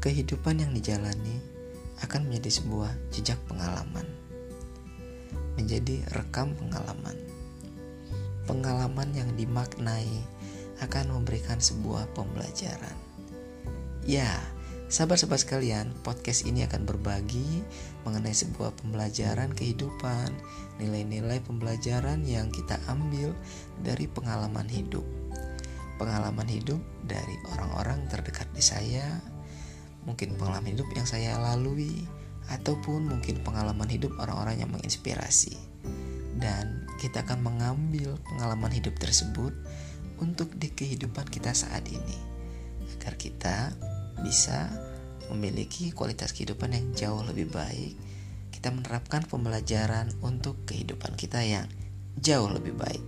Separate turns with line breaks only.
kehidupan yang dijalani akan menjadi sebuah jejak pengalaman, menjadi rekam pengalaman. Pengalaman yang dimaknai akan memberikan sebuah pembelajaran. Ya, sahabat-sahabat sekalian, podcast ini akan berbagi mengenai sebuah pembelajaran kehidupan, nilai-nilai pembelajaran yang kita ambil dari pengalaman hidup. Pengalaman hidup dari orang-orang terdekat di saya, mungkin pengalaman hidup yang saya lalui, ataupun mungkin pengalaman hidup orang-orang yang menginspirasi. Dan kita akan mengambil pengalaman hidup tersebut untuk di kehidupan kita saat ini agar kita bisa memiliki kualitas kehidupan yang jauh lebih baik kita menerapkan pembelajaran untuk kehidupan kita yang jauh lebih baik